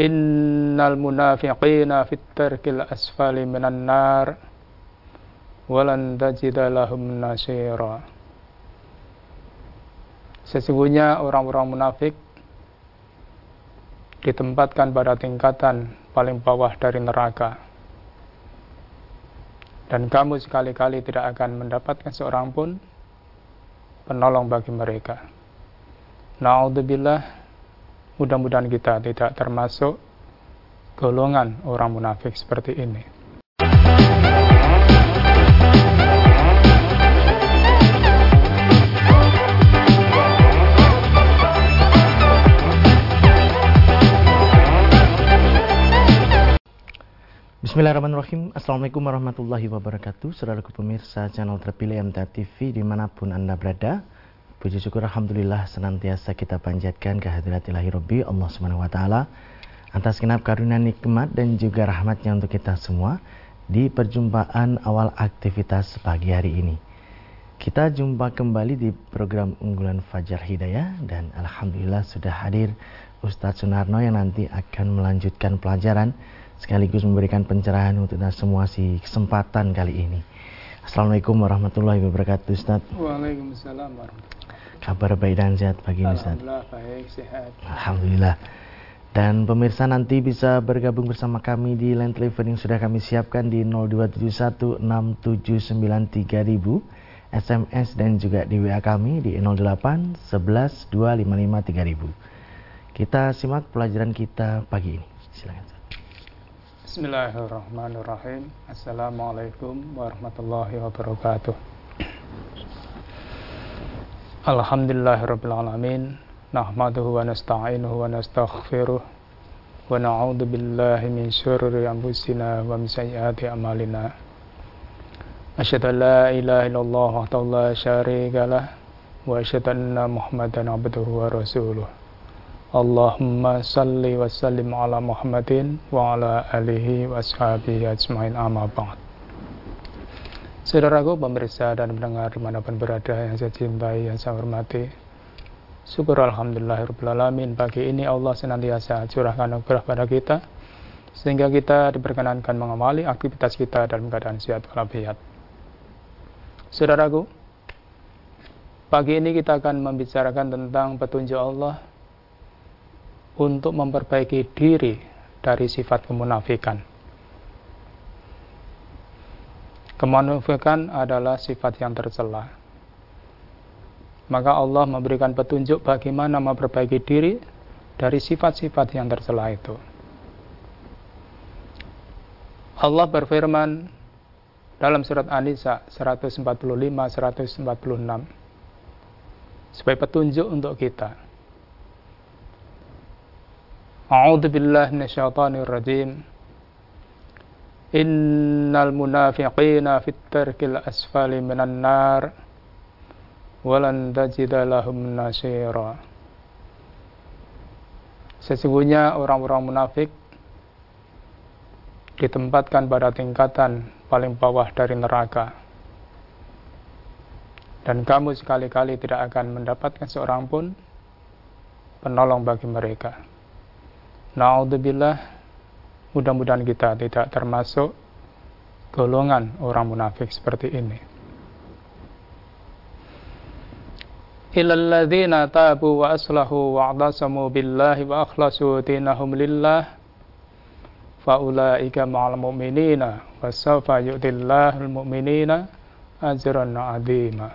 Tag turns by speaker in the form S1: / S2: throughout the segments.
S1: Innal munafiqina fit tarkil asfali minan nar walan tajida lahum nasira. Sesungguhnya orang-orang munafik ditempatkan pada tingkatan paling bawah dari neraka. Dan kamu sekali-kali tidak akan mendapatkan seorang pun penolong bagi mereka. Na'udzubillah Mudah-mudahan kita tidak termasuk golongan orang munafik seperti ini.
S2: Bismillahirrahmanirrahim Assalamualaikum warahmatullahi wabarakatuh Saudaraku pemirsa channel terpilih MTA TV di mana pun anda berada Puji syukur Alhamdulillah senantiasa kita panjatkan kehadirat ilahi Rabbi Allah Subhanahu wa taala atas genap karunia nikmat dan juga rahmatnya untuk kita semua di perjumpaan awal aktivitas pagi hari ini. Kita jumpa kembali di program unggulan Fajar Hidayah dan Alhamdulillah sudah hadir Ustadz Sunarno yang nanti akan melanjutkan pelajaran sekaligus memberikan pencerahan untuk kita semua si kesempatan kali ini. Assalamualaikum warahmatullahi wabarakatuh Ustaz.
S1: Waalaikumsalam warahmatullahi
S2: Kabar baik dan sehat pagi ini Ustaz.
S1: Alhamdulillah baik sehat.
S2: Alhamdulillah. Dan pemirsa nanti bisa bergabung bersama kami di line telepon yang sudah kami siapkan di 02716793000 SMS dan juga di WA kami di 08 11 255 3000. Kita simak pelajaran kita pagi ini. Silakan.
S1: Bismillahirrahmanirrahim. Assalamualaikum warahmatullahi wabarakatuh. Alhamdulillahirrabbilalamin Nahmaduhu wa nasta'inuhu wa nastaghfiruh Wa na'udhu billahi min syururi anfusina wa min amalina. Asyhadu an la ilaha illallah wa la syarika lah Wa asyhadu anna muhammadan abduhu wa rasuluh. Allahumma salli wa sallim ala muhammadin wa ala alihi wa ashabihi ajmain amma ba'd Saudaraku pemirsa dan pendengar di mana pun berada yang saya cintai, yang saya hormati Syukur Alhamdulillahirrahmanirrahim Pagi ini Allah senantiasa curahkan anugerah pada kita Sehingga kita diperkenankan mengawali aktivitas kita dalam keadaan sehat walafiat. Saudaraku Pagi ini kita akan membicarakan tentang petunjuk Allah Untuk memperbaiki diri dari sifat kemunafikan Kemunafikan adalah sifat yang tercela. Maka Allah memberikan petunjuk bagaimana memperbaiki diri dari sifat-sifat yang tercela itu. Allah berfirman dalam surat An-Nisa 145 146 sebagai petunjuk untuk kita. A'udzu billahi minasyaitonir rajim. Innal munafiqina fit tarkil asfali minan nar walan tajida lahum nasira. Sesungguhnya orang-orang munafik ditempatkan pada tingkatan paling bawah dari neraka. Dan kamu sekali-kali tidak akan mendapatkan seorang pun penolong bagi mereka. Na'udzubillah Mudah-mudahan kita tidak termasuk golongan orang munafik seperti ini. Ilalladzina tabu wa aslahu wa a'tasamu billahi wa akhlasu dinahum lillah faulaika ma'al mu'minina wa sawfa yu'tillahul mu'minina ajran 'azima.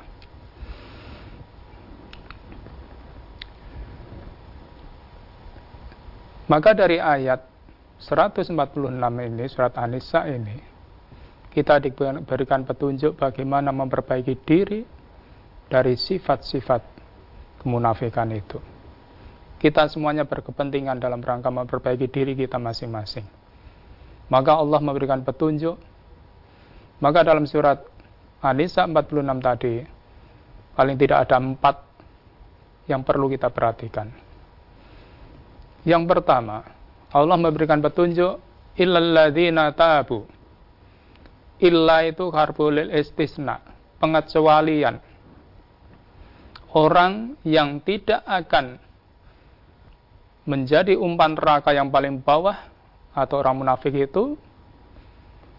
S1: Maka dari ayat 146 ini, surat An-Nisa ini, kita diberikan petunjuk bagaimana memperbaiki diri dari sifat-sifat kemunafikan itu. Kita semuanya berkepentingan dalam rangka memperbaiki diri kita masing-masing. Maka Allah memberikan petunjuk. Maka dalam surat An-Nisa 46 tadi, paling tidak ada empat yang perlu kita perhatikan. Yang pertama, Allah memberikan petunjuk illalladzina tabu. Illa itu harbulil istisna, pengecualian. Orang yang tidak akan menjadi umpan neraka yang paling bawah atau orang munafik itu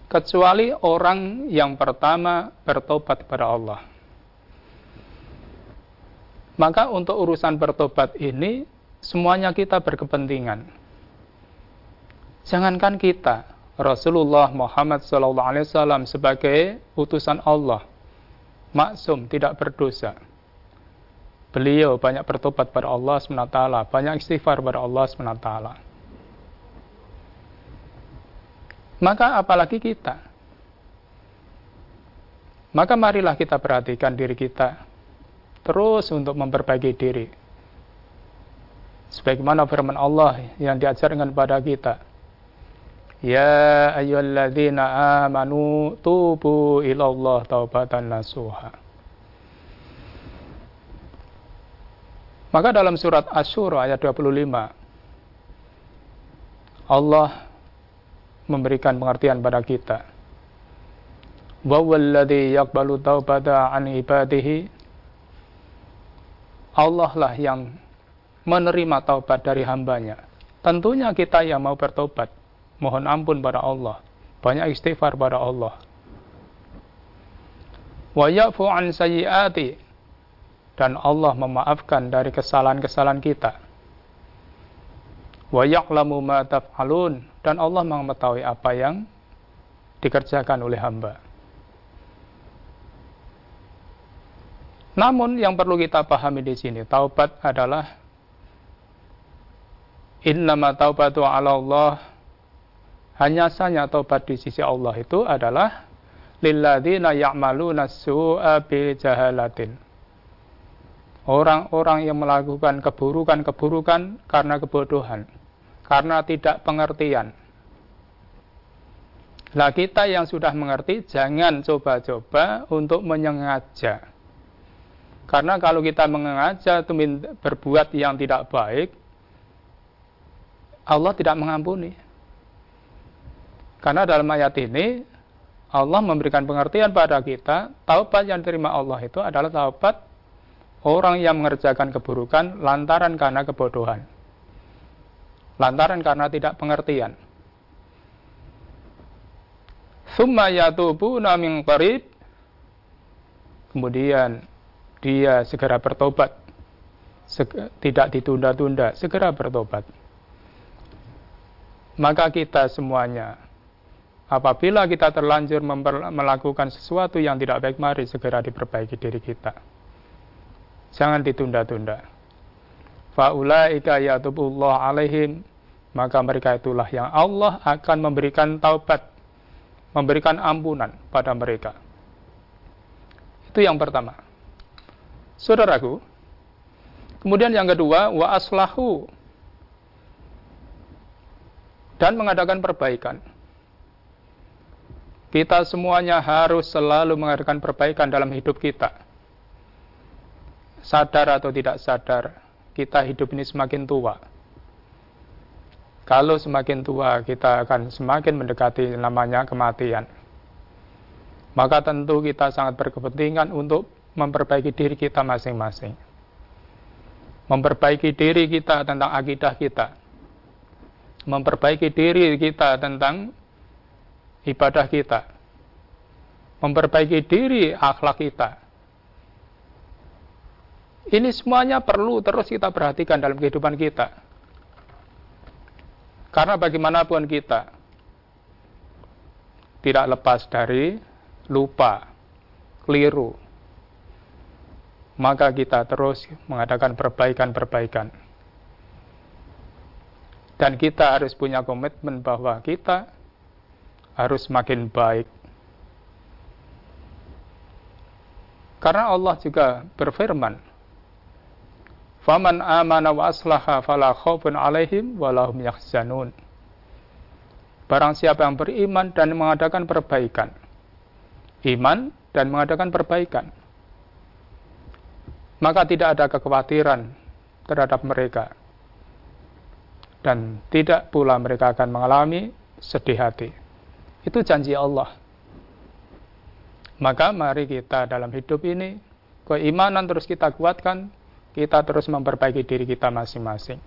S1: kecuali orang yang pertama bertobat kepada Allah. Maka untuk urusan bertobat ini semuanya kita berkepentingan. Jangankan kita, Rasulullah Muhammad SAW sebagai utusan Allah, maksum, tidak berdosa. Beliau banyak bertobat pada Allah SWT, banyak istighfar pada Allah SWT. Maka apalagi kita. Maka marilah kita perhatikan diri kita terus untuk memperbaiki diri. Sebagaimana firman Allah yang diajarkan kepada kita. Ya ayyuhalladzina amanu tubu ilallah taubatan nasuha. Maka dalam surat Asyura ayat 25 Allah memberikan pengertian pada kita. Wa walladzi yaqbalu taubata an ibadihi Allah lah yang menerima taubat dari hambanya. Tentunya kita yang mau bertobat, mohon ampun pada Allah, banyak istighfar pada Allah. Wa ya'fu an sayyiati dan Allah memaafkan dari kesalahan-kesalahan kita. Wa ya'lamu ma taf'alun dan Allah mengetahui apa yang dikerjakan oleh hamba. Namun yang perlu kita pahami di sini, taubat adalah innama taubatu ala Allah hanya saja taubat di sisi Allah itu adalah lilladzina ya'maluna su'a bi jahalatin. Orang-orang yang melakukan keburukan-keburukan karena kebodohan, karena tidak pengertian. Lah kita yang sudah mengerti jangan coba-coba untuk menyengaja karena kalau kita mengajar itu berbuat yang tidak baik, Allah tidak mengampuni. Karena dalam ayat ini, Allah memberikan pengertian pada kita, taubat yang diterima Allah itu adalah taubat orang yang mengerjakan keburukan lantaran karena kebodohan. Lantaran karena tidak pengertian. Summa yatubuna min qarib. Kemudian dia segera bertobat. tidak ditunda-tunda, segera bertobat. Maka kita semuanya, apabila kita terlanjur melakukan sesuatu yang tidak baik, mari segera diperbaiki diri kita. Jangan ditunda-tunda. Fa'ulaika yatubullah alaihim, maka mereka itulah yang Allah akan memberikan taubat, memberikan ampunan pada mereka. Itu yang pertama. Saudaraku, kemudian yang kedua, wa aslahu dan mengadakan perbaikan. Kita semuanya harus selalu mengadakan perbaikan dalam hidup kita. Sadar atau tidak sadar, kita hidup ini semakin tua. Kalau semakin tua, kita akan semakin mendekati namanya kematian. Maka tentu kita sangat berkepentingan untuk memperbaiki diri kita masing-masing. Memperbaiki diri kita tentang akidah kita. Memperbaiki diri kita tentang ibadah kita. Memperbaiki diri akhlak kita. Ini semuanya perlu terus kita perhatikan dalam kehidupan kita. Karena bagaimanapun kita tidak lepas dari lupa, keliru, maka kita terus mengadakan perbaikan-perbaikan. Dan kita harus punya komitmen bahwa kita harus makin baik. Karena Allah juga berfirman, "Faman amana wa aslaha fala khaufun 'alaihim wa lahum yahzanun." Barang siapa yang beriman dan mengadakan perbaikan, iman dan mengadakan perbaikan, maka tidak ada kekhawatiran terhadap mereka. Dan tidak pula mereka akan mengalami sedih hati. Itu janji Allah. Maka mari kita dalam hidup ini keimanan terus kita kuatkan, kita terus memperbaiki diri kita masing-masing.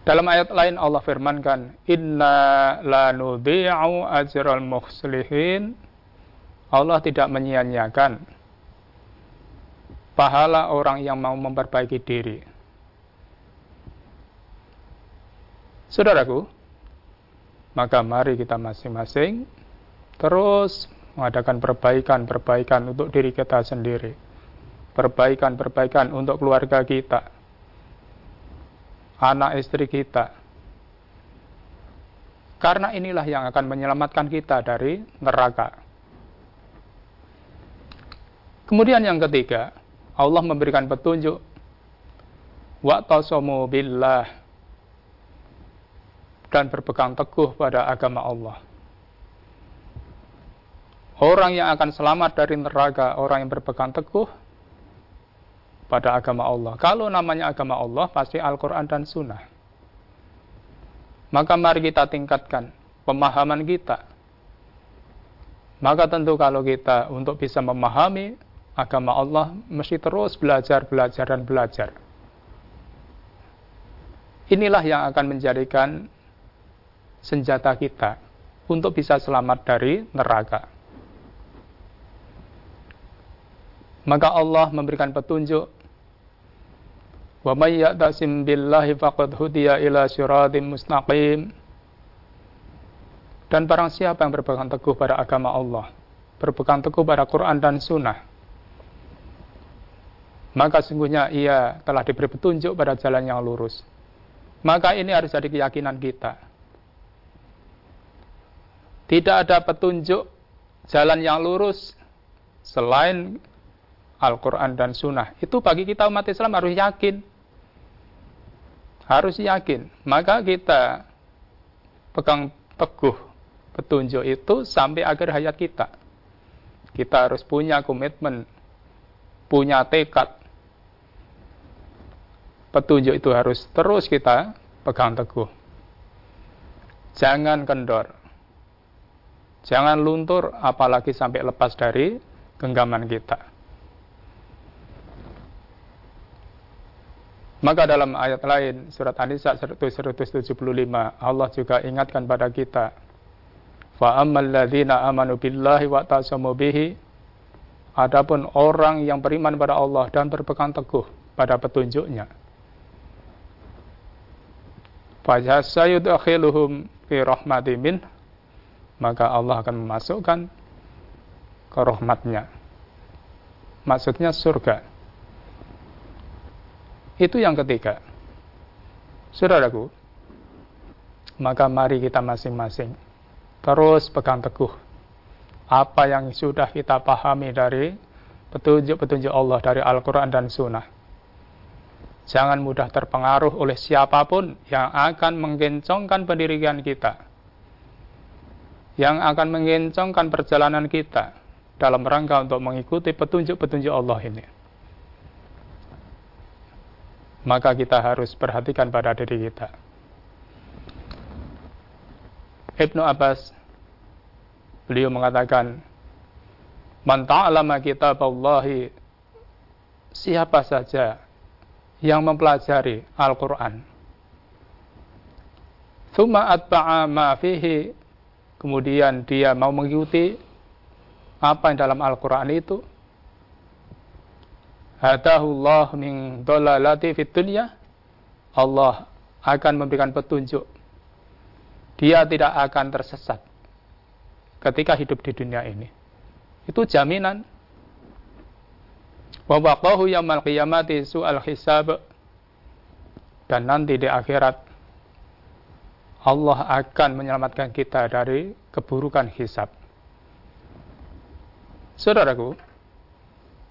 S1: Dalam ayat lain Allah firmankan, "Inna lanudhi'u ajral muhslihin." Allah tidak menyia-nyiakan pahala orang yang mau memperbaiki diri. Saudaraku, maka mari kita masing-masing terus mengadakan perbaikan-perbaikan untuk diri kita sendiri. Perbaikan-perbaikan untuk keluarga kita. Anak istri kita. Karena inilah yang akan menyelamatkan kita dari neraka. Kemudian yang ketiga, Allah memberikan petunjuk wa'tasamu billah dan berpegang teguh pada agama Allah. Orang yang akan selamat dari neraka, orang yang berpegang teguh pada agama Allah. Kalau namanya agama Allah, pasti Al-Quran dan Sunnah. Maka mari kita tingkatkan pemahaman kita. Maka tentu kalau kita untuk bisa memahami agama Allah, mesti terus belajar, belajar, dan belajar. Inilah yang akan menjadikan senjata kita untuk bisa selamat dari neraka. Maka Allah memberikan petunjuk Wa may ya'tasim billahi faqad hudiya ila siratim. Dan barang siapa yang berpegang teguh pada agama Allah, berpegang teguh pada Quran dan Sunnah, maka sungguhnya ia telah diberi petunjuk pada jalan yang lurus. Maka ini harus jadi keyakinan kita. Tidak ada petunjuk jalan yang lurus selain Al-Quran dan Sunnah. Itu bagi kita umat Islam harus yakin. Harus yakin. Maka kita pegang teguh petunjuk itu sampai akhir hayat kita. Kita harus punya komitmen, punya tekad. Petunjuk itu harus terus kita pegang teguh. Jangan kendor. Jangan luntur apalagi sampai lepas dari genggaman kita. Maka dalam ayat lain surat An-Nisa 175 Allah juga ingatkan pada kita fa ammal ladzina amanu billahi wa tasamu bihi adapun orang yang beriman pada Allah dan berpegang teguh pada petunjuknya fa sayudkhiluhum fi maka Allah akan memasukkan ke rahmatnya. Maksudnya surga. Itu yang ketiga. Saudaraku, maka mari kita masing-masing terus pegang teguh apa yang sudah kita pahami dari petunjuk-petunjuk Allah dari Al-Quran dan Sunnah. Jangan mudah terpengaruh oleh siapa pun yang akan menggencongkan pendirian kita yang akan mengencangkan perjalanan kita dalam rangka untuk mengikuti petunjuk-petunjuk Allah ini. Maka kita harus perhatikan pada diri kita. Ibnu Abbas beliau mengatakan Man ta'alama kitab Allahi siapa saja yang mempelajari Al-Quran Thumma atba'a ma fihi kemudian dia mau mengikuti apa yang dalam Al-Quran itu. Hadahullah min dolalati fit dunya. Allah akan memberikan petunjuk. Dia tidak akan tersesat ketika hidup di dunia ini. Itu jaminan. Wa waqahu yaumil qiyamati su'al hisab. Dan nanti di akhirat Allah akan menyelamatkan kita dari keburukan hisab. Saudaraku,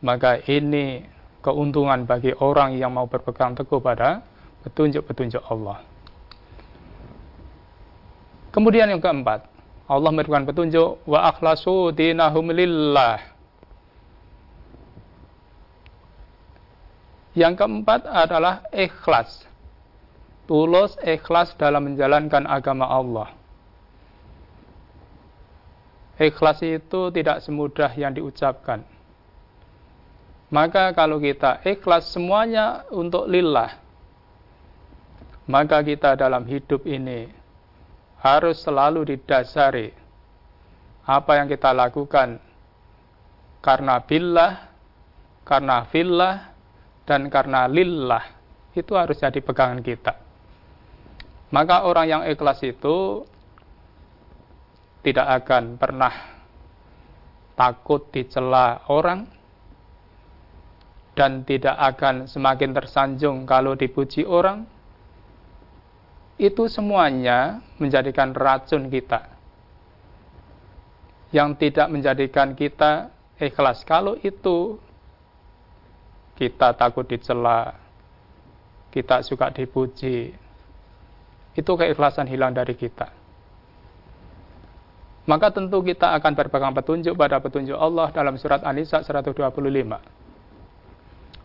S1: maka ini keuntungan bagi orang yang mau berpegang teguh pada petunjuk-petunjuk Allah. Kemudian yang keempat, Allah memberikan petunjuk wa akhlasu dinahum lillah. Yang keempat adalah ikhlas tulus ikhlas dalam menjalankan agama Allah. Ikhlas itu tidak semudah yang diucapkan. Maka kalau kita ikhlas semuanya untuk lillah, maka kita dalam hidup ini harus selalu didasari apa yang kita lakukan karena billah, karena fillah, dan karena lillah. Itu harus jadi pegangan kita. Maka orang yang ikhlas itu tidak akan pernah takut dicela orang dan tidak akan semakin tersanjung kalau dipuji orang itu semuanya menjadikan racun kita yang tidak menjadikan kita ikhlas. Kalau itu kita takut dicela, kita suka dipuji, itu keikhlasan hilang dari kita. Maka tentu kita akan berpegang petunjuk pada petunjuk Allah dalam surat An-Nisa 125.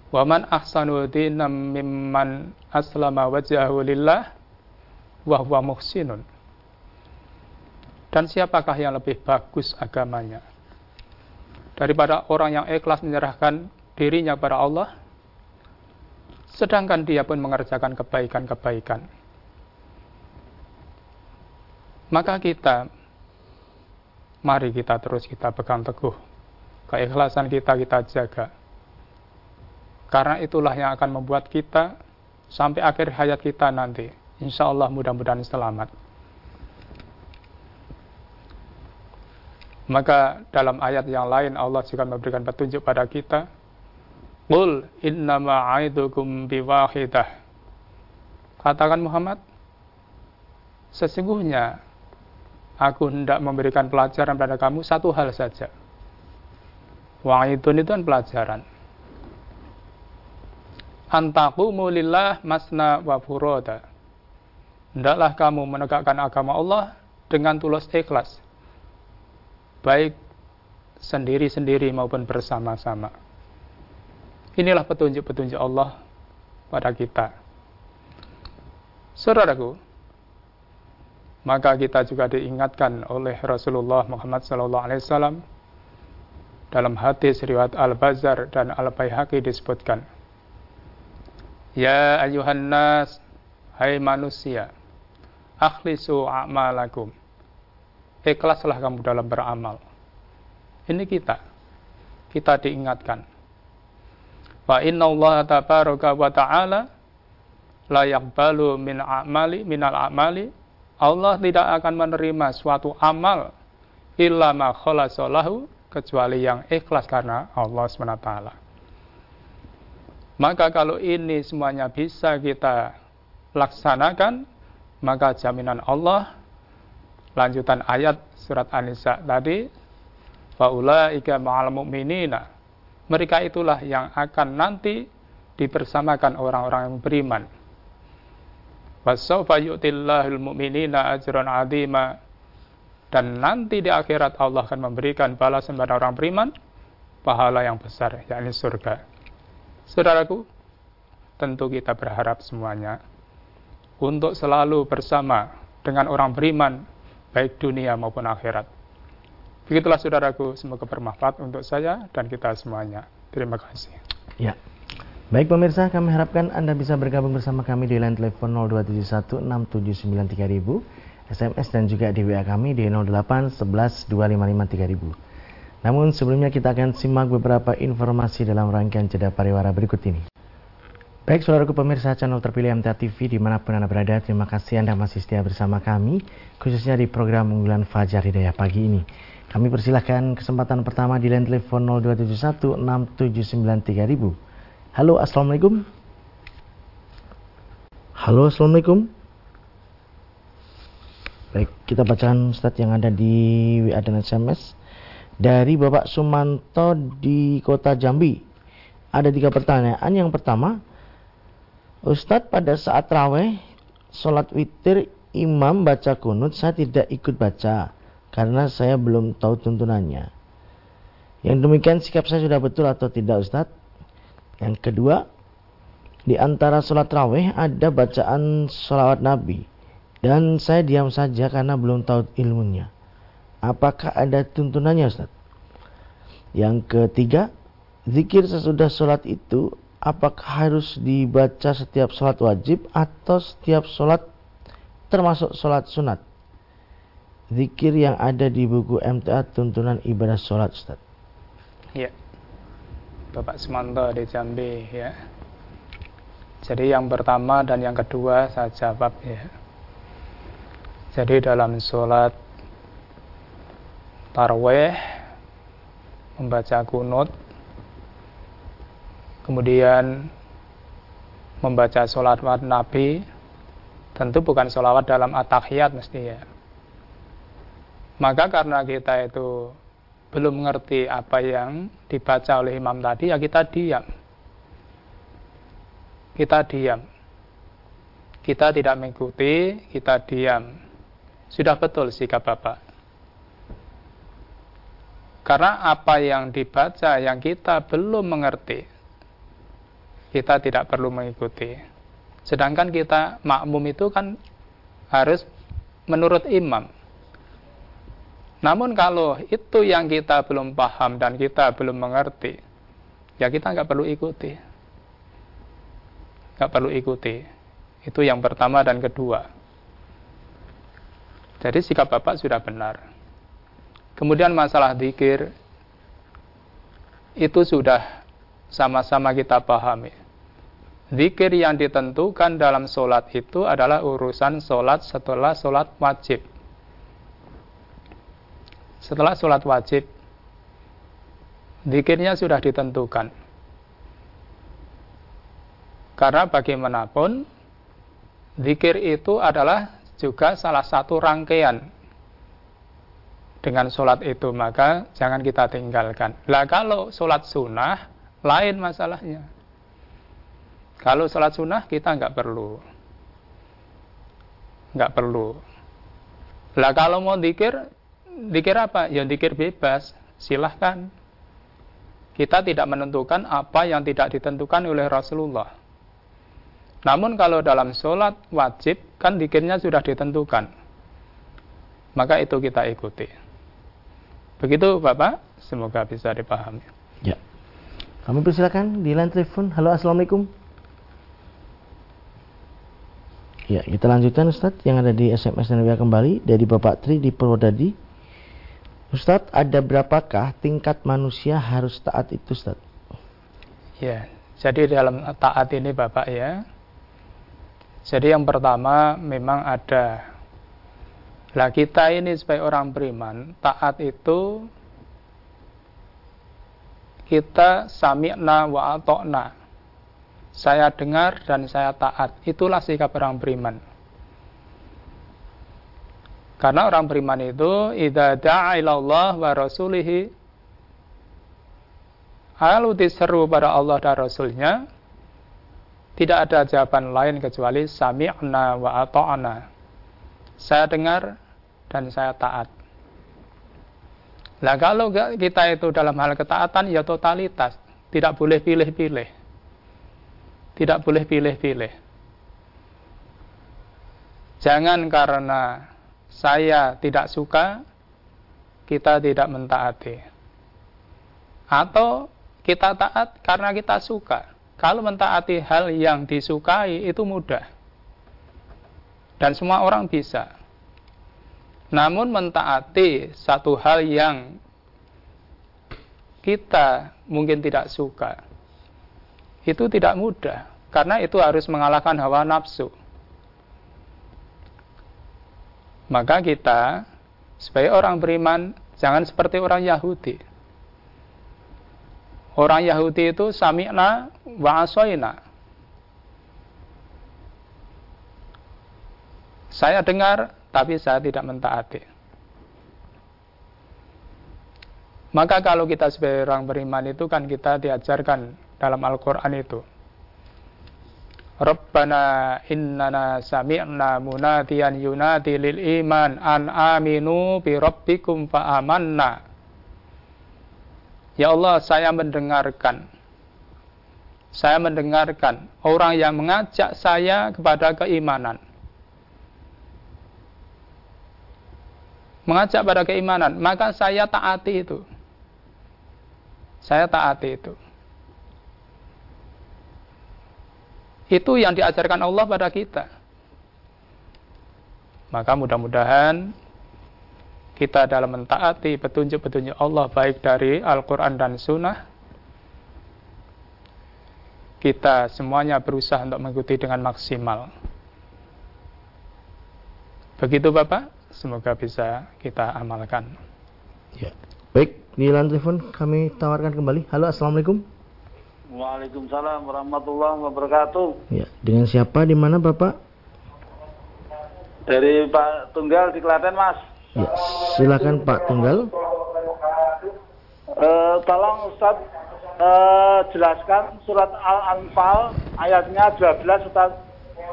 S1: Waman ahsanu dinam mimman aslama wajhahu lillah wa huwa muhsinun. Dan siapakah yang lebih bagus agamanya? Daripada orang yang ikhlas menyerahkan dirinya kepada Allah, sedangkan dia pun mengerjakan kebaikan-kebaikan. Maka kita, mari kita terus kita pegang teguh. Keikhlasan kita kita jaga. Karena itulah yang akan membuat kita sampai akhir hayat kita nanti. Insya Allah mudah-mudahan selamat. Maka dalam ayat yang lain Allah juga memberikan petunjuk pada kita. Qul innama aidukum biwahidah. Katakan Muhammad, sesungguhnya aku hendak memberikan pelajaran pada kamu satu hal saja. Wa'idun itu kan pelajaran. Antaqumu lillah masna wa furoda. Hendaklah kamu menegakkan agama Allah dengan tulus ikhlas baik sendiri-sendiri maupun bersama-sama. Inilah petunjuk-petunjuk Allah pada kita. Saudaraku, maka kita juga diingatkan oleh Rasulullah Muhammad SAW dalam hadis riwayat Al-Bazar dan Al-Baihaqi disebutkan Ya ayuhan nas hai manusia akhlisu a'malakum ikhlaslah kamu dalam beramal. Ini kita. Kita diingatkan. Wa inna Allah tabaraka wa ta'ala la yaqbalu min a'mali minal a'mali Allah tidak akan menerima suatu amal illa ma kecuali yang ikhlas karena Allah SWT. Maka kalau ini semuanya bisa kita laksanakan, maka jaminan Allah lanjutan ayat surat An-Nisa tadi faulaika ma'al mu'minina mereka itulah yang akan nanti dipersamakan orang-orang yang beriman wasawfa yu'tillahul mu'minina ajran azima dan nanti di akhirat Allah akan memberikan balasan pada orang beriman pahala yang besar yakni surga saudaraku tentu kita berharap semuanya untuk selalu bersama dengan orang beriman baik dunia maupun akhirat. Begitulah saudaraku, semoga bermanfaat untuk saya dan kita semuanya. Terima kasih.
S2: Ya. Baik pemirsa, kami harapkan Anda bisa bergabung bersama kami di line telepon 02716793000, SMS dan juga di WA kami di 08112553000. Namun sebelumnya kita akan simak beberapa informasi dalam rangkaian jeda pariwara berikut ini. Baik saudaraku pemirsa channel terpilih MTA TV di mana pun Anda berada, terima kasih Anda masih setia bersama kami, khususnya di program unggulan Fajar Hidayah pagi ini. Kami persilahkan kesempatan pertama di line telepon 02716793000. Halo, Assalamualaikum. Halo, Assalamualaikum. Baik, kita bacakan stat yang ada di WA dan SMS. Dari Bapak Sumanto di Kota Jambi. Ada tiga pertanyaan. Yang pertama, Ustadz pada saat raweh sholat witir imam baca kunut saya tidak ikut baca karena saya belum tahu tuntunannya. Yang demikian sikap saya sudah betul atau tidak Ustadz? Yang kedua, di antara sholat raweh ada bacaan sholawat Nabi dan saya diam saja karena belum tahu ilmunya. Apakah ada tuntunannya Ustadz? Yang ketiga, zikir sesudah sholat itu apakah harus dibaca setiap sholat wajib atau setiap sholat termasuk sholat sunat? Zikir yang ada di buku MTA tuntunan ibadah sholat Ustaz.
S1: Ya. Bapak Semanto di Jambi ya. Jadi yang pertama dan yang kedua saya jawab ya. Jadi dalam sholat taraweh membaca kunut kemudian membaca sholat nabi tentu bukan sholawat dalam atahiyat mesti ya maka karena kita itu belum mengerti apa yang dibaca oleh imam tadi ya kita diam kita diam kita tidak mengikuti kita diam sudah betul sikap Bapak. Karena apa yang dibaca yang kita belum mengerti, kita tidak perlu mengikuti. Sedangkan kita makmum itu kan harus menurut imam. Namun kalau itu yang kita belum paham dan kita belum mengerti, ya kita nggak perlu ikuti. Nggak perlu ikuti. Itu yang pertama dan kedua. Jadi sikap Bapak sudah benar. Kemudian masalah dikir itu sudah sama-sama kita pahami. Zikir yang ditentukan dalam sholat itu adalah urusan sholat setelah sholat wajib. Setelah sholat wajib, zikirnya sudah ditentukan. Karena bagaimanapun, zikir itu adalah juga salah satu rangkaian dengan sholat itu maka jangan kita tinggalkan. Lah kalau sholat sunnah lain masalahnya. Kalau sholat sunnah kita nggak perlu, nggak perlu. Lah kalau mau dikir, dikir apa? Ya dikir bebas, silahkan. Kita tidak menentukan apa yang tidak ditentukan oleh Rasulullah. Namun kalau dalam sholat wajib kan dikirnya sudah ditentukan. Maka itu kita ikuti. Begitu Bapak, semoga bisa dipahami.
S2: Ya. Kami persilakan di line telepon. Halo, Assalamualaikum. Ya, kita lanjutkan Ustadz yang ada di SMS dan WA kembali dari Bapak Tri di Purwodadi. Ustadz, ada berapakah tingkat manusia harus taat itu Ustadz?
S1: Ya, jadi dalam taat ini Bapak ya, jadi yang pertama memang ada lah kita ini sebagai orang beriman, taat itu kita sami'na wa atokna. Saya dengar dan saya taat. Itulah sikap orang beriman. Karena orang beriman itu idza da'a ilallah wa rasulihi Lalu diseru pada Allah dan Rasulnya tidak ada jawaban lain kecuali sami'na wa ata'na. Saya dengar dan saya taat. Nah kalau kita itu dalam hal ketaatan ya totalitas, tidak boleh pilih-pilih. Tidak boleh pilih-pilih. Jangan karena saya tidak suka, kita tidak mentaati. Atau kita taat karena kita suka. Kalau mentaati hal yang disukai itu mudah. Dan semua orang bisa. Namun mentaati satu hal yang kita mungkin tidak suka, itu tidak mudah. Karena itu harus mengalahkan hawa nafsu. Maka kita sebagai orang beriman jangan seperti orang Yahudi Orang Yahudi itu sami'na wa asoina. Saya dengar, tapi saya tidak mentaati. Maka kalau kita sebagai orang beriman itu kan kita diajarkan dalam Al-Quran itu. Rabbana innana sami'na munadiyan yunadi lil iman an aminu bi rabbikum fa amanna. Ya Allah, saya mendengarkan. Saya mendengarkan orang yang mengajak saya kepada keimanan. Mengajak pada keimanan, maka saya taati itu. Saya taati itu. Itu yang diajarkan Allah pada kita. Maka mudah-mudahan kita dalam mentaati petunjuk-petunjuk Allah baik dari Al-Quran dan Sunnah kita semuanya berusaha untuk mengikuti dengan maksimal. Begitu Bapak, semoga bisa kita amalkan.
S2: Ya. Baik, di telepon kami tawarkan kembali. Halo, Assalamualaikum.
S3: Waalaikumsalam warahmatullahi wabarakatuh.
S2: Ya, dengan siapa di mana Bapak?
S3: Dari Pak Tunggal di Klaten, Mas.
S2: Ya, silakan Pak Tunggal.
S3: Uh, tolong Ustaz uh, jelaskan surat Al-Anfal ayatnya 12 Ustaz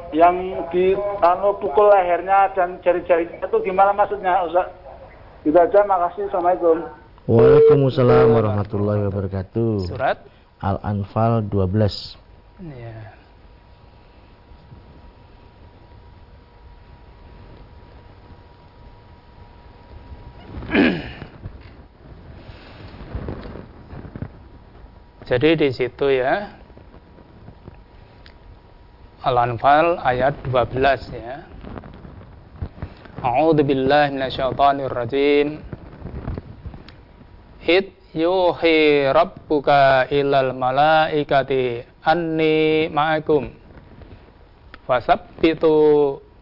S3: yang di anu pukul lehernya dan jari-jari itu gimana maksudnya Ustaz? Itu aja makasih. Assalamualaikum.
S2: Waalaikumsalam warahmatullahi wabarakatuh.
S1: Surat
S2: Al-Anfal 12.
S1: Ya. Jadi di situ ya Al-Anfal ayat 12 ya. A'udzu billahi minasyaitonir rajim. Yuhi rabbuka ilal malaikati anni ma'akum. Fasabbitu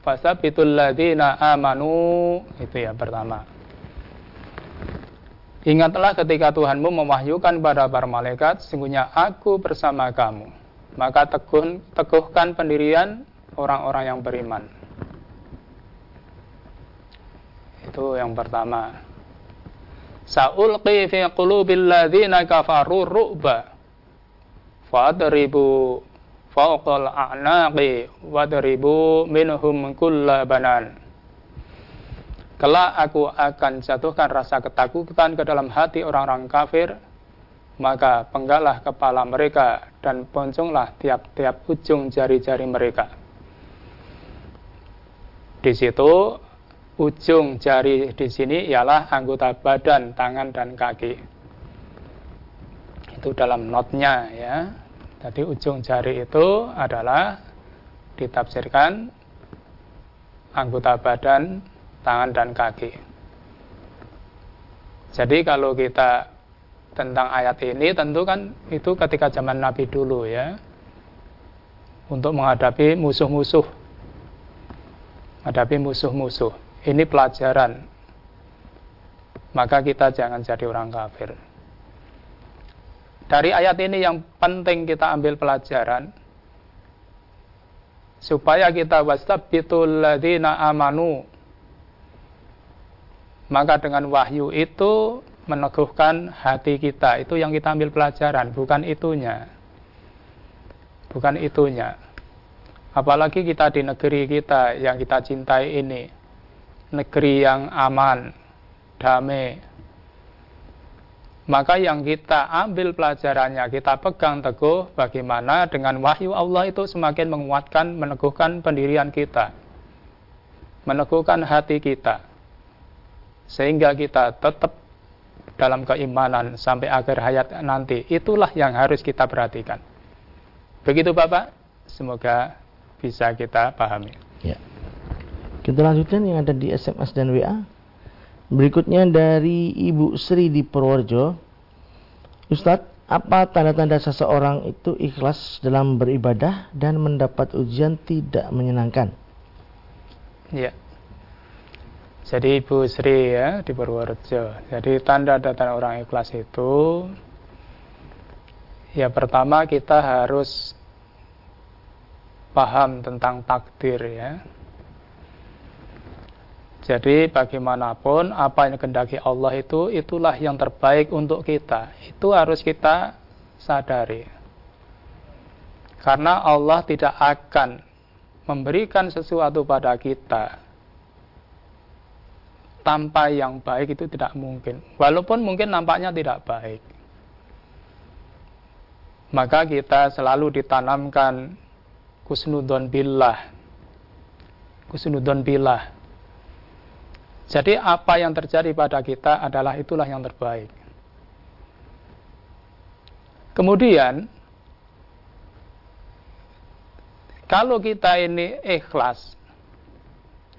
S1: fasabbitul ladzina amanu. Itu ya pertama. Ingatlah ketika Tuhanmu mewahyukan pada para malaikat, sesungguhnya aku bersama kamu. Maka teguh, teguhkan pendirian orang-orang yang beriman. Itu yang pertama. Sa'ulqi fi qulubil ladzina kafaru ru'ba. Fadribu fawqal a'naqi wadribu minhum kulla banan. Kelak aku akan jatuhkan rasa ketakutan ke dalam hati orang-orang kafir, maka penggalah kepala mereka dan ponconglah tiap-tiap ujung jari-jari mereka. Di situ ujung jari di sini ialah anggota badan, tangan dan kaki. Itu dalam notnya ya. Jadi ujung jari itu adalah ditafsirkan anggota badan, tangan dan kaki. Jadi kalau kita tentang ayat ini tentu kan itu ketika zaman Nabi dulu ya. Untuk menghadapi musuh-musuh. Menghadapi musuh-musuh. Ini pelajaran. Maka kita jangan jadi orang kafir. Dari ayat ini yang penting kita ambil pelajaran supaya kita wastabbitul ladzina amanu maka dengan wahyu itu meneguhkan hati kita. Itu yang kita ambil pelajaran, bukan itunya. Bukan itunya. Apalagi kita di negeri kita yang kita cintai ini. Negeri yang aman, damai. Maka yang kita ambil pelajarannya, kita pegang teguh bagaimana dengan wahyu Allah itu semakin menguatkan, meneguhkan pendirian kita. Meneguhkan hati kita sehingga kita tetap dalam keimanan sampai akhir hayat nanti. Itulah yang harus kita perhatikan. Begitu Bapak, semoga bisa kita pahami.
S2: Ya. Kita lanjutkan yang ada di SMS dan WA. Berikutnya dari Ibu Sri di Purworejo. Ustadz, apa tanda-tanda seseorang itu ikhlas dalam beribadah dan mendapat ujian tidak menyenangkan?
S1: Ya. Jadi Ibu Sri ya di Purworejo. Jadi tanda-tanda orang ikhlas itu ya pertama kita harus paham tentang takdir ya. Jadi bagaimanapun apa yang kendaki Allah itu itulah yang terbaik untuk kita. Itu harus kita sadari. Karena Allah tidak akan memberikan sesuatu pada kita tanpa yang baik itu tidak mungkin. Walaupun mungkin nampaknya tidak baik. Maka kita selalu ditanamkan kusnudon billah. Kusnudon billah. Jadi apa yang terjadi pada kita adalah itulah yang terbaik. Kemudian kalau kita ini ikhlas,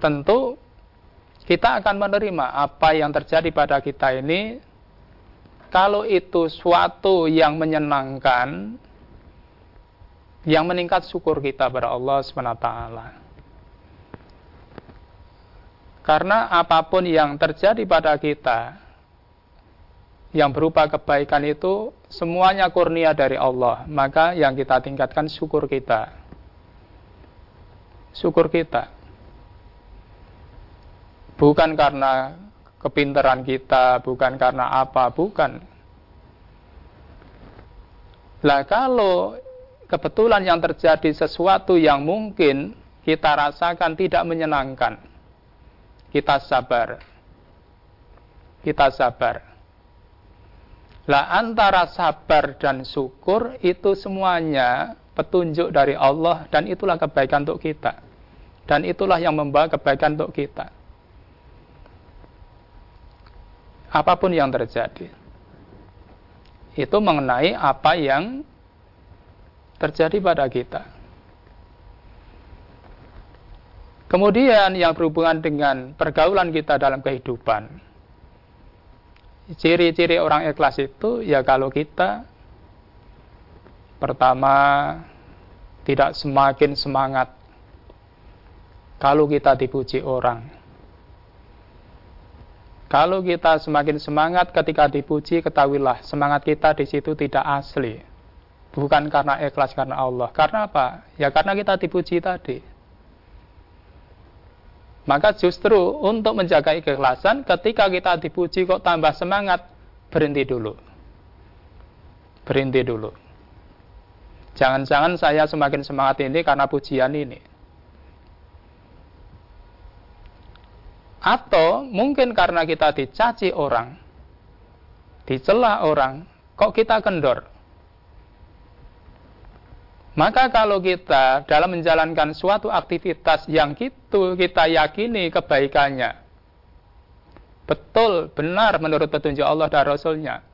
S1: tentu kita akan menerima apa yang terjadi pada kita ini. Kalau itu suatu yang menyenangkan, yang meningkat syukur kita pada Allah SWT. Karena apa pun yang terjadi pada kita, yang berupa kebaikan itu semuanya kurnia dari Allah. Maka yang kita tingkatkan syukur kita syukur kita. Bukan karena kepintaran kita, bukan karena apa, bukan. Lah kalau kebetulan yang terjadi sesuatu yang mungkin kita rasakan tidak menyenangkan, kita sabar. Kita sabar. Lah antara sabar dan syukur itu semuanya petunjuk dari Allah dan itulah kebaikan untuk kita. Dan itulah yang membawa kebaikan untuk kita. Apa pun yang terjadi. Itu mengenai apa yang terjadi pada kita. Kemudian yang berhubungan dengan pergaulan kita dalam kehidupan. Ciri-ciri orang ikhlas itu ya kalau kita pertama tidak semakin semangat kalau kita dipuji orang. Kalau kita semakin semangat ketika dipuji, ketahuilah semangat kita di situ tidak asli. Bukan karena ikhlas karena Allah. Karena apa? Ya karena kita dipuji tadi. Maka justru untuk menjaga keikhlasan, ketika kita dipuji kok tambah semangat, berhenti dulu. Berhenti dulu. Jangan-jangan saya semakin semangat ini karena pujian ini. Atau mungkin karena kita dicaci orang, dicela orang, kok kita kendor. Maka kalau kita dalam menjalankan suatu aktivitas yang itu kita yakini kebaikannya, betul, benar menurut petunjuk Allah dan Rasulnya,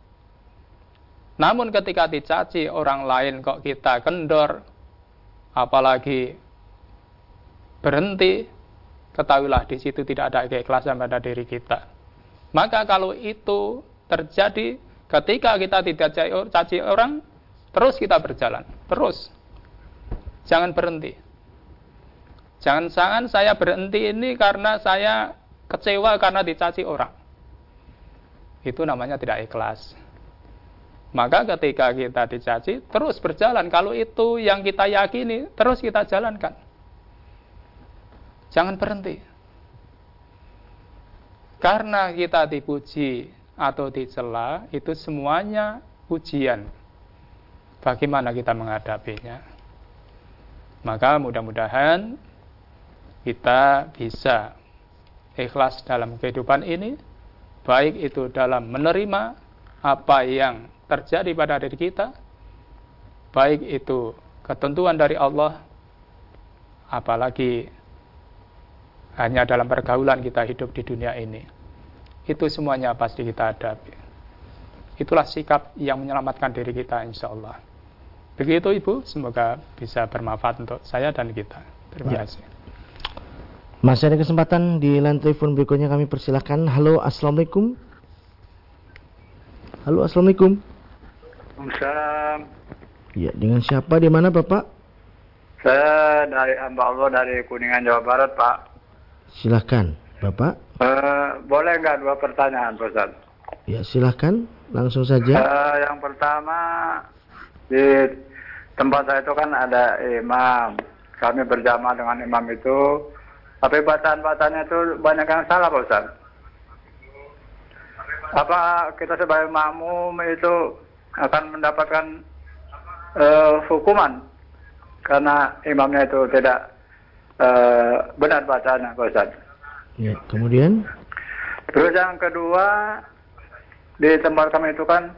S1: namun ketika dicaci orang lain kok kita kendor, apalagi berhenti, ketahuilah di situ tidak ada keikhlasan pada diri kita. Maka kalau itu terjadi ketika kita tidak caci orang, terus kita berjalan, terus. Jangan berhenti. Jangan-jangan saya berhenti ini karena saya kecewa karena dicaci orang. Itu namanya tidak ikhlas. Maka ketika kita dicaci, terus berjalan. Kalau itu yang kita yakini, terus kita jalankan. Jangan berhenti. Karena kita dipuji atau dicela, itu semuanya ujian. Bagaimana kita menghadapinya? Maka mudah-mudahan kita bisa ikhlas dalam kehidupan ini, baik itu dalam menerima apa yang terjadi pada diri kita, baik itu ketentuan dari Allah, apalagi hanya dalam pergaulan kita hidup di dunia ini. Itu semuanya pasti kita hadapi. Itulah sikap yang menyelamatkan diri kita insya Allah. Begitu Ibu, semoga bisa bermanfaat untuk saya dan kita. Terima ya. kasih.
S2: Masih ada kesempatan di line telepon berikutnya kami persilahkan. Halo, Assalamualaikum. Halo, Assalamualaikum.
S4: Waalaikumsalam.
S2: Ya, dengan siapa di mana Bapak?
S4: Saya dari hamba Allah dari Kuningan Jawa Barat, Pak.
S2: Silahkan, Bapak.
S4: Uh, boleh nggak dua pertanyaan, Pak
S2: Ya, silahkan. Langsung saja.
S4: Uh, yang pertama, di tempat saya itu kan ada imam. Kami berjamaah dengan imam itu. Tapi bacaan-bacaannya itu banyak yang salah, Pak Ustaz. Apa kita sebagai makmum itu akan mendapatkan uh, hukuman karena imamnya itu tidak uh, benar bacanya, Pak Ustaz.
S2: Ya, kemudian?
S4: Terus yang kedua di tempat kami itu kan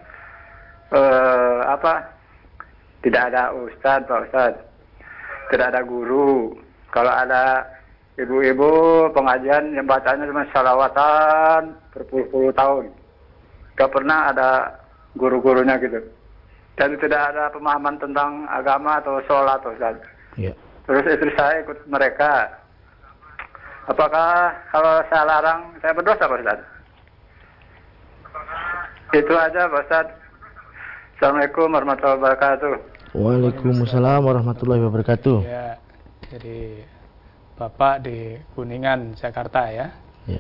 S4: uh, apa? Tidak ada ustaz, Pak Ustaz. Tidak ada guru. Kalau ada ibu-ibu pengajian yang bacanya cuma salawatan berpuluh-puluh tahun. Gak pernah ada guru-gurunya gitu. Dan tidak ada pemahaman tentang agama atau sholat Ustaz.
S2: Ya.
S4: terus istri saya ikut mereka. Apakah kalau saya larang saya berdosa Pak Ustaz? Itu aja Pak Ustaz. Assalamualaikum warahmatullahi wabarakatuh.
S2: Waalaikumsalam warahmatullahi wabarakatuh.
S1: Ya, jadi Bapak di Kuningan, Jakarta ya.
S2: Ya.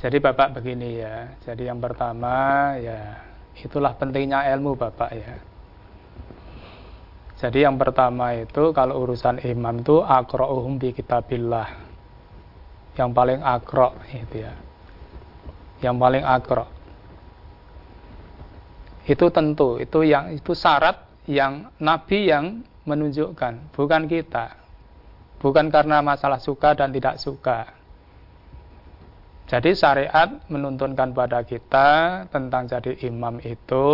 S1: Jadi Bapak begini ya. Jadi yang pertama ya itulah pentingnya ilmu Bapak ya. Jadi yang pertama itu kalau urusan imam itu akro'uhum bi kitabillah yang paling akro itu ya yang paling akro itu tentu itu yang itu syarat yang nabi yang menunjukkan bukan kita. Bukan karena masalah suka dan tidak suka. Jadi syariat menuntunkan pada kita tentang jadi imam itu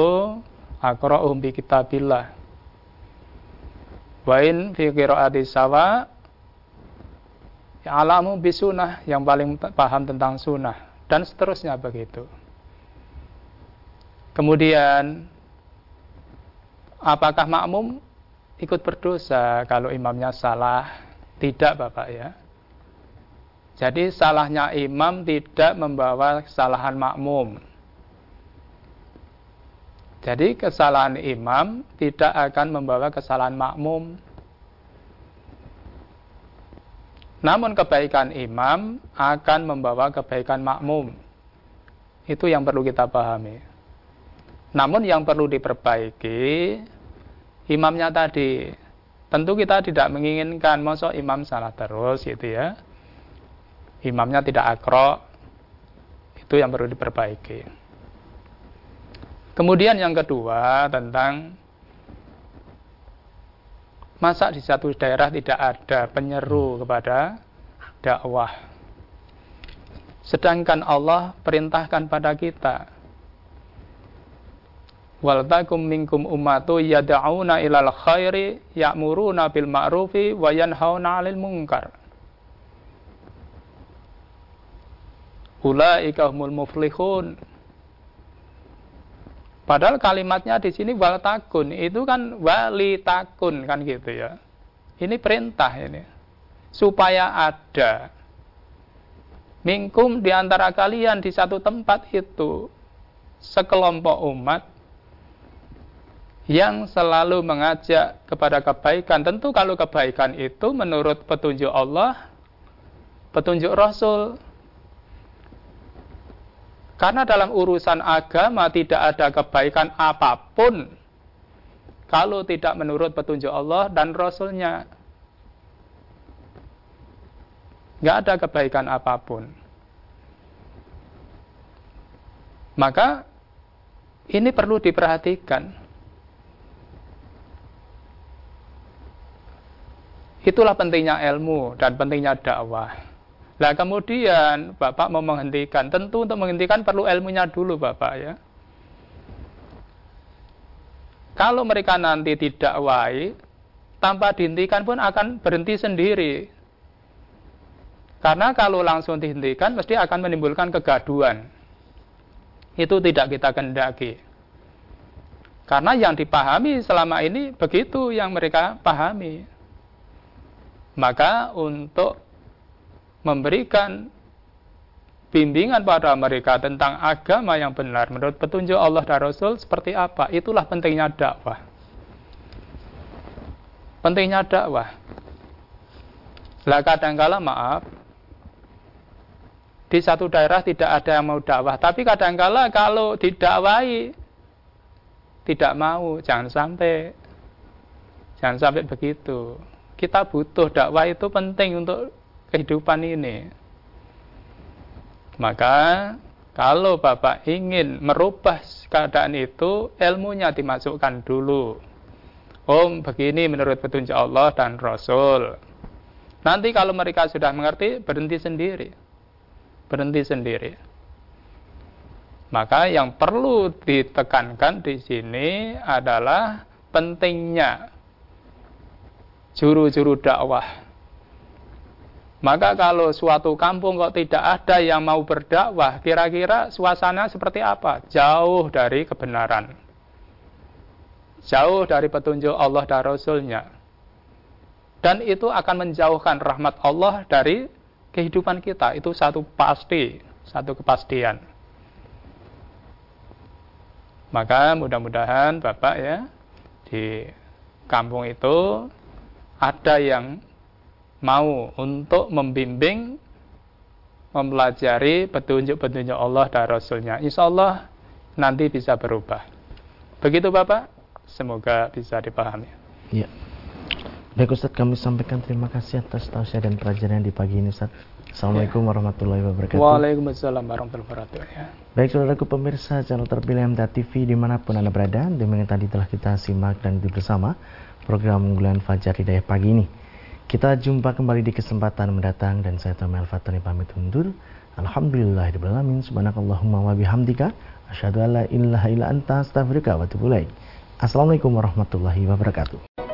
S1: akro'um bi kitabillah. Wain fi qiraati sawa alamu bisunah yang paling paham tentang sunnah dan seterusnya begitu kemudian apakah makmum ikut berdosa kalau imamnya salah tidak bapak ya jadi salahnya imam tidak membawa kesalahan makmum jadi kesalahan imam tidak akan membawa kesalahan makmum Namun kebaikan imam akan membawa kebaikan makmum. Itu yang perlu kita pahami. Namun yang perlu diperbaiki imamnya tadi. Tentu kita tidak menginginkan masa imam salah terus gitu ya. Imamnya tidak akro. Itu yang perlu diperbaiki. Kemudian yang kedua tentang Masa di satu daerah tidak ada penyeru kepada dakwah? Sedangkan Allah perintahkan pada kita. Wal takum minkum ummatu yad'una ilal khairi ya'muruna bil ma'rufi wa yanhauna 'anil munkar. Ulaika humul muflihun. Padahal kalimatnya di sini wal takun itu kan wali takun kan gitu ya. Ini perintah ini supaya ada mingkum di antara kalian di satu tempat itu sekelompok umat yang selalu mengajak kepada kebaikan. Tentu kalau kebaikan itu menurut petunjuk Allah, petunjuk Rasul, karena dalam urusan agama tidak ada kebaikan apa pun kalau tidak menurut petunjuk Allah dan Rasulnya. Nggak ada kebaikan apa pun. Maka ini perlu diperhatikan. Itulah pentingnya ilmu dan pentingnya dakwah. Nah kemudian Bapak mau menghentikan, tentu untuk menghentikan perlu ilmunya dulu Bapak ya. Kalau mereka nanti tidak wai, tanpa dihentikan pun akan berhenti sendiri. Karena kalau langsung dihentikan mesti akan menimbulkan kegaduan. Itu tidak kita kendaki. Karena yang dipahami selama ini begitu yang mereka pahami. Maka untuk memberikan bimbingan pada mereka tentang agama yang benar menurut petunjuk Allah dan Rasul seperti apa. Itulah pentingnya dakwah. Pentingnya dakwah. Lah kadangkala maaf di satu daerah tidak ada yang mau dakwah, tapi kadangkala kalau didakwai tidak mau, jangan sampai jangan sampai begitu. Kita butuh dakwah itu penting untuk kehidupan ini. Maka kalau Bapak ingin merubah keadaan itu, ilmunya dimasukkan dulu. Om, begini menurut petunjuk Allah dan Rasul. Nanti kalau mereka sudah mengerti, berhenti sendiri. Berhenti sendiri. Maka yang perlu ditekankan di sini adalah pentingnya juru-juru dakwah maka kalau suatu kampung kok tidak ada yang mau berdakwah, kira-kira suasana seperti apa? Jauh dari kebenaran. Jauh dari petunjuk Allah dan Rasulnya. dan itu akan menjauhkan rahmat Allah dari kehidupan kita. Itu satu pasti, satu kepastian. Maka mudah-mudahan Bapak ya di kampung itu ada yang mau untuk membimbing mempelajari petunjuk-petunjuk Allah dan Rasulnya. Insya Allah nanti bisa berubah. Begitu Bapak, semoga bisa dipahami.
S2: Ya. Baik Ustaz, kami sampaikan terima kasih atas tausiah dan pelajaran di pagi ini Ustaz. Assalamualaikum ya. warahmatullahi wabarakatuh.
S1: Waalaikumsalam warahmatullahi wabarakatuh. Ya.
S2: Baik saudaraku pemirsa channel terpilih MTA TV di mana pun Anda berada, demikian tadi telah kita simak dan itu bersama program unggulan Fajar Hidayah pagi ini. Kita jumpa kembali di kesempatan mendatang dan saya Tomel Fatani pamit undur. Alhamdulillahirrahmanirrahim. Subhanakallahumma wa bihamdika. Asyhadu an la ilaha illa anta astaghfiruka wa atubu Assalamualaikum warahmatullahi wabarakatuh.